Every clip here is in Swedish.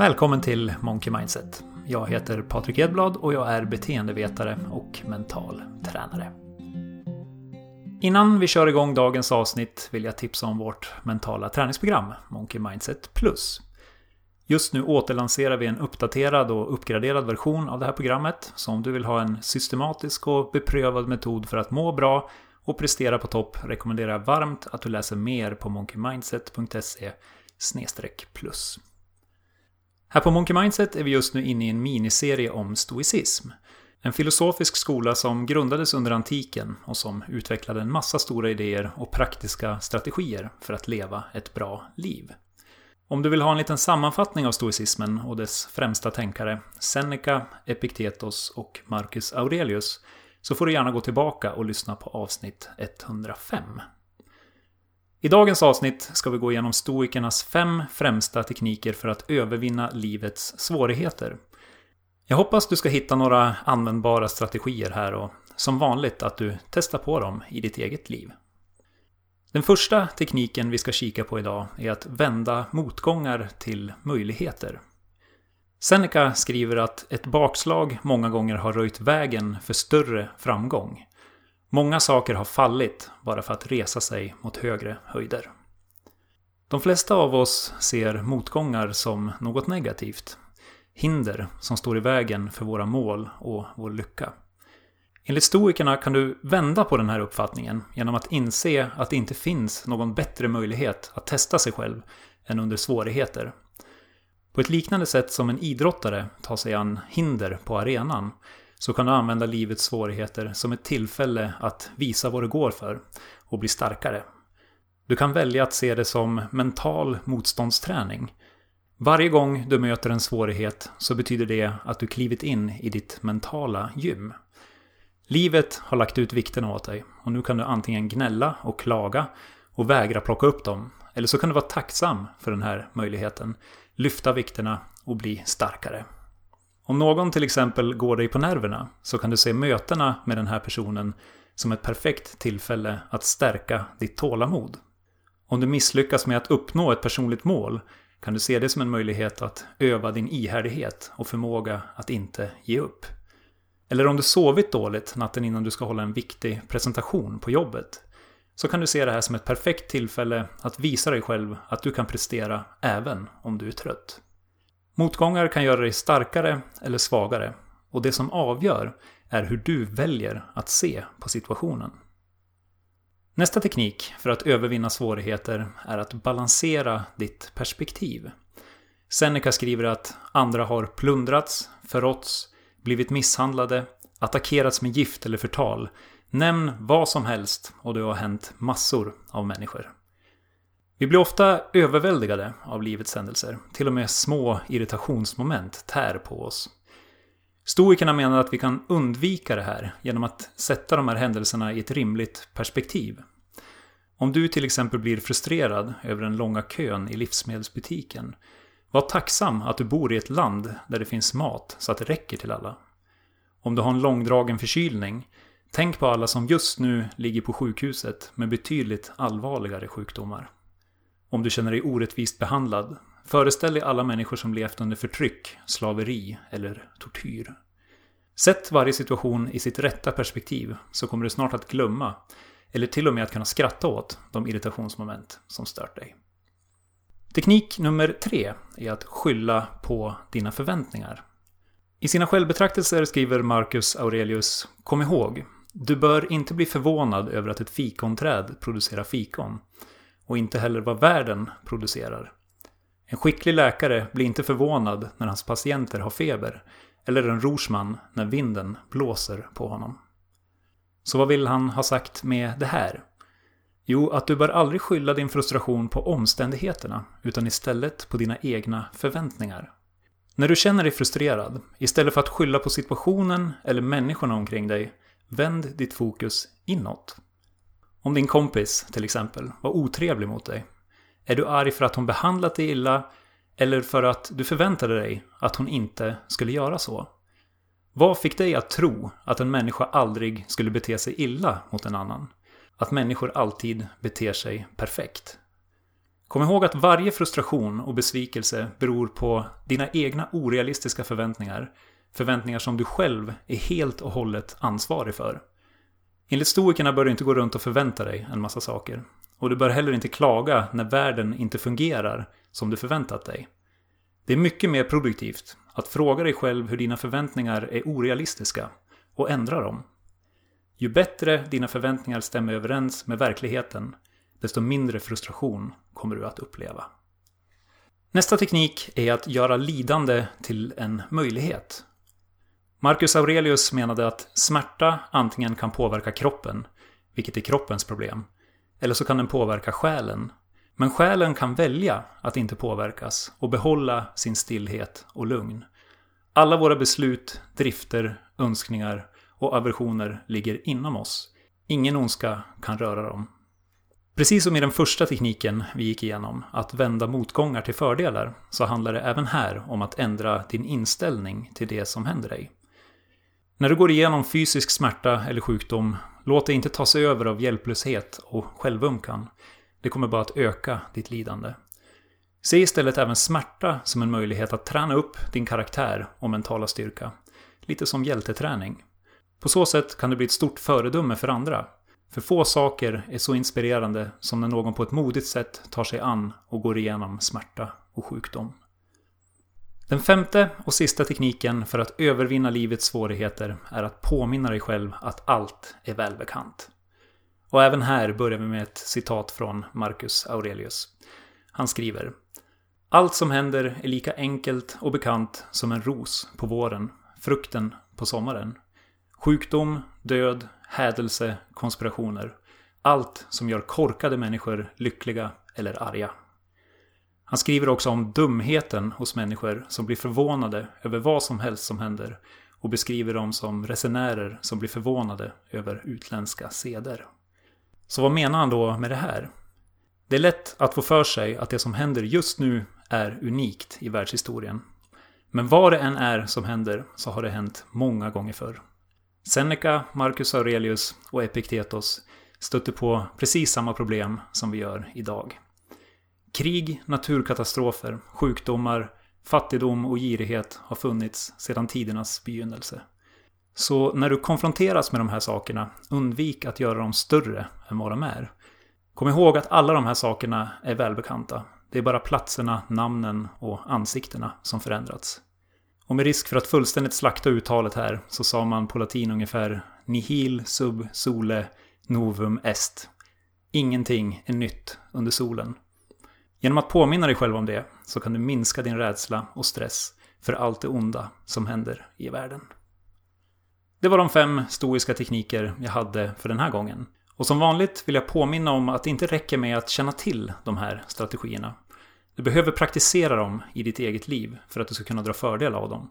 Välkommen till Monkey Mindset. Jag heter Patrik Edblad och jag är beteendevetare och mental tränare. Innan vi kör igång dagens avsnitt vill jag tipsa om vårt mentala träningsprogram, Monkey Mindset Plus. Just nu återlanserar vi en uppdaterad och uppgraderad version av det här programmet. Så om du vill ha en systematisk och beprövad metod för att må bra och prestera på topp rekommenderar jag varmt att du läser mer på monkeymindset.se plus. Här på Monkey Mindset är vi just nu inne i en miniserie om stoicism. En filosofisk skola som grundades under antiken och som utvecklade en massa stora idéer och praktiska strategier för att leva ett bra liv. Om du vill ha en liten sammanfattning av stoicismen och dess främsta tänkare, Seneca, Epiktetos och Marcus Aurelius, så får du gärna gå tillbaka och lyssna på avsnitt 105. I dagens avsnitt ska vi gå igenom stoikernas fem främsta tekniker för att övervinna livets svårigheter. Jag hoppas du ska hitta några användbara strategier här och som vanligt att du testar på dem i ditt eget liv. Den första tekniken vi ska kika på idag är att vända motgångar till möjligheter. Seneca skriver att ett bakslag många gånger har röjt vägen för större framgång. Många saker har fallit bara för att resa sig mot högre höjder. De flesta av oss ser motgångar som något negativt. Hinder som står i vägen för våra mål och vår lycka. Enligt stoikerna kan du vända på den här uppfattningen genom att inse att det inte finns någon bättre möjlighet att testa sig själv än under svårigheter. På ett liknande sätt som en idrottare tar sig an hinder på arenan så kan du använda livets svårigheter som ett tillfälle att visa vad du går för och bli starkare. Du kan välja att se det som mental motståndsträning. Varje gång du möter en svårighet så betyder det att du klivit in i ditt mentala gym. Livet har lagt ut vikterna åt dig och nu kan du antingen gnälla och klaga och vägra plocka upp dem. Eller så kan du vara tacksam för den här möjligheten, lyfta vikterna och bli starkare. Om någon till exempel går dig på nerverna så kan du se mötena med den här personen som ett perfekt tillfälle att stärka ditt tålamod. Om du misslyckas med att uppnå ett personligt mål kan du se det som en möjlighet att öva din ihärdighet och förmåga att inte ge upp. Eller om du sovit dåligt natten innan du ska hålla en viktig presentation på jobbet så kan du se det här som ett perfekt tillfälle att visa dig själv att du kan prestera även om du är trött. Motgångar kan göra dig starkare eller svagare och det som avgör är hur du väljer att se på situationen. Nästa teknik för att övervinna svårigheter är att balansera ditt perspektiv. Seneca skriver att andra har plundrats, förråtts, blivit misshandlade, attackerats med gift eller förtal. Nämn vad som helst och det har hänt massor av människor. Vi blir ofta överväldigade av livets händelser. Till och med små irritationsmoment tär på oss. Stoikerna menar att vi kan undvika det här genom att sätta de här händelserna i ett rimligt perspektiv. Om du till exempel blir frustrerad över den långa kön i livsmedelsbutiken, var tacksam att du bor i ett land där det finns mat så att det räcker till alla. Om du har en långdragen förkylning, tänk på alla som just nu ligger på sjukhuset med betydligt allvarligare sjukdomar. Om du känner dig orättvist behandlad, föreställ dig alla människor som levt under förtryck, slaveri eller tortyr. Sätt varje situation i sitt rätta perspektiv så kommer du snart att glömma, eller till och med att kunna skratta åt, de irritationsmoment som stört dig. Teknik nummer tre är att skylla på dina förväntningar. I sina självbetraktelser skriver Marcus Aurelius Kom ihåg, du bör inte bli förvånad över att ett fikonträd producerar fikon och inte heller vad världen producerar. En skicklig läkare blir inte förvånad när hans patienter har feber eller en rorsman när vinden blåser på honom. Så vad vill han ha sagt med det här? Jo, att du bör aldrig skylla din frustration på omständigheterna utan istället på dina egna förväntningar. När du känner dig frustrerad, istället för att skylla på situationen eller människorna omkring dig, vänd ditt fokus inåt. Om din kompis, till exempel, var otrevlig mot dig. Är du arg för att hon behandlat dig illa eller för att du förväntade dig att hon inte skulle göra så? Vad fick dig att tro att en människa aldrig skulle bete sig illa mot en annan? Att människor alltid beter sig perfekt? Kom ihåg att varje frustration och besvikelse beror på dina egna orealistiska förväntningar. Förväntningar som du själv är helt och hållet ansvarig för. Enligt stoikerna bör du inte gå runt och förvänta dig en massa saker. Och du bör heller inte klaga när världen inte fungerar som du förväntat dig. Det är mycket mer produktivt att fråga dig själv hur dina förväntningar är orealistiska och ändra dem. Ju bättre dina förväntningar stämmer överens med verkligheten, desto mindre frustration kommer du att uppleva. Nästa teknik är att göra lidande till en möjlighet. Marcus Aurelius menade att smärta antingen kan påverka kroppen, vilket är kroppens problem, eller så kan den påverka själen. Men själen kan välja att inte påverkas och behålla sin stillhet och lugn. Alla våra beslut, drifter, önskningar och aversioner ligger inom oss. Ingen ondska kan röra dem. Precis som i den första tekniken vi gick igenom, att vända motgångar till fördelar, så handlar det även här om att ändra din inställning till det som händer dig. När du går igenom fysisk smärta eller sjukdom, låt dig inte ta sig över av hjälplöshet och självömkan. Det kommer bara att öka ditt lidande. Se istället även smärta som en möjlighet att träna upp din karaktär och mentala styrka. Lite som hjälteträning. På så sätt kan du bli ett stort föredöme för andra. För få saker är så inspirerande som när någon på ett modigt sätt tar sig an och går igenom smärta och sjukdom. Den femte och sista tekniken för att övervinna livets svårigheter är att påminna dig själv att allt är välbekant. Och även här börjar vi med ett citat från Marcus Aurelius. Han skriver Allt som händer är lika enkelt och bekant som en ros på våren, frukten på sommaren. Sjukdom, död, hädelse, konspirationer. Allt som gör korkade människor lyckliga eller arga. Han skriver också om dumheten hos människor som blir förvånade över vad som helst som händer och beskriver dem som resenärer som blir förvånade över utländska seder. Så vad menar han då med det här? Det är lätt att få för sig att det som händer just nu är unikt i världshistorien. Men vad det än är som händer så har det hänt många gånger förr. Seneca, Marcus Aurelius och Epiktetos stötte på precis samma problem som vi gör idag. Krig, naturkatastrofer, sjukdomar, fattigdom och girighet har funnits sedan tidernas begynnelse. Så när du konfronteras med de här sakerna, undvik att göra dem större än vad de är. Kom ihåg att alla de här sakerna är välbekanta. Det är bara platserna, namnen och ansiktena som förändrats. Och med risk för att fullständigt slakta uttalet här så sa man på latin ungefär Nihil sub sole novum est. Ingenting är nytt under solen. Genom att påminna dig själv om det så kan du minska din rädsla och stress för allt det onda som händer i världen. Det var de fem stoiska tekniker jag hade för den här gången. Och som vanligt vill jag påminna om att det inte räcker med att känna till de här strategierna. Du behöver praktisera dem i ditt eget liv för att du ska kunna dra fördel av dem.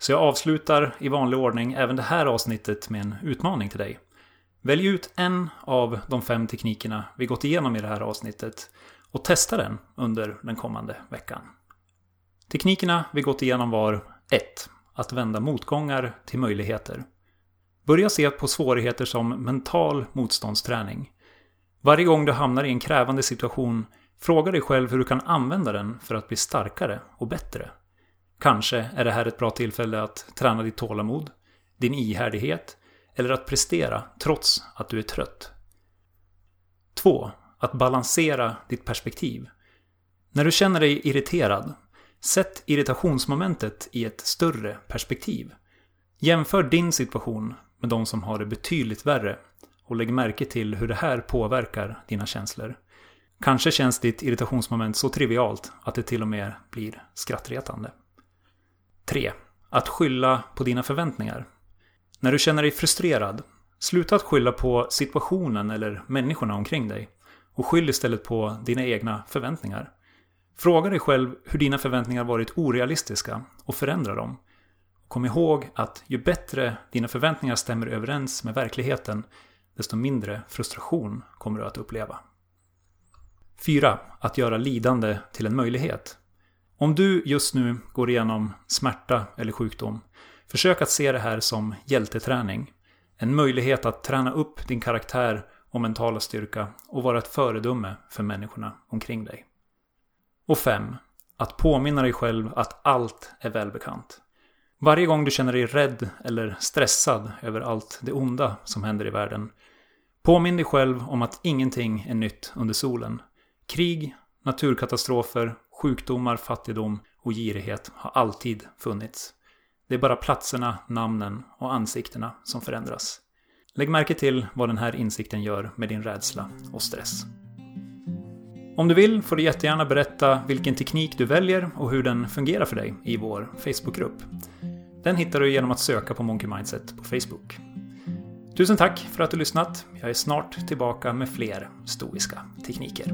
Så jag avslutar i vanlig ordning även det här avsnittet med en utmaning till dig. Välj ut en av de fem teknikerna vi gått igenom i det här avsnittet och testa den under den kommande veckan. Teknikerna vi gått igenom var 1. Att vända motgångar till möjligheter. Börja se på svårigheter som mental motståndsträning. Varje gång du hamnar i en krävande situation, fråga dig själv hur du kan använda den för att bli starkare och bättre. Kanske är det här ett bra tillfälle att träna ditt tålamod, din ihärdighet eller att prestera trots att du är trött. 2 att balansera ditt perspektiv. När du känner dig irriterad, sätt irritationsmomentet i ett större perspektiv. Jämför din situation med de som har det betydligt värre och lägg märke till hur det här påverkar dina känslor. Kanske känns ditt irritationsmoment så trivialt att det till och med blir skrattretande. 3. Att skylla på dina förväntningar. När du känner dig frustrerad, sluta att skylla på situationen eller människorna omkring dig och skyll istället på dina egna förväntningar. Fråga dig själv hur dina förväntningar varit orealistiska och förändra dem. Kom ihåg att ju bättre dina förväntningar stämmer överens med verkligheten, desto mindre frustration kommer du att uppleva. 4. Att göra lidande till en möjlighet. Om du just nu går igenom smärta eller sjukdom, försök att se det här som hjälteträning. En möjlighet att träna upp din karaktär och mentala styrka och vara ett föredöme för människorna omkring dig. Och 5. Att påminna dig själv att allt är välbekant. Varje gång du känner dig rädd eller stressad över allt det onda som händer i världen, påminn dig själv om att ingenting är nytt under solen. Krig, naturkatastrofer, sjukdomar, fattigdom och girighet har alltid funnits. Det är bara platserna, namnen och ansiktena som förändras. Lägg märke till vad den här insikten gör med din rädsla och stress. Om du vill får du jättegärna berätta vilken teknik du väljer och hur den fungerar för dig i vår Facebookgrupp. Den hittar du genom att söka på Monkey Mindset på Facebook. Tusen tack för att du lyssnat. Jag är snart tillbaka med fler stoiska tekniker.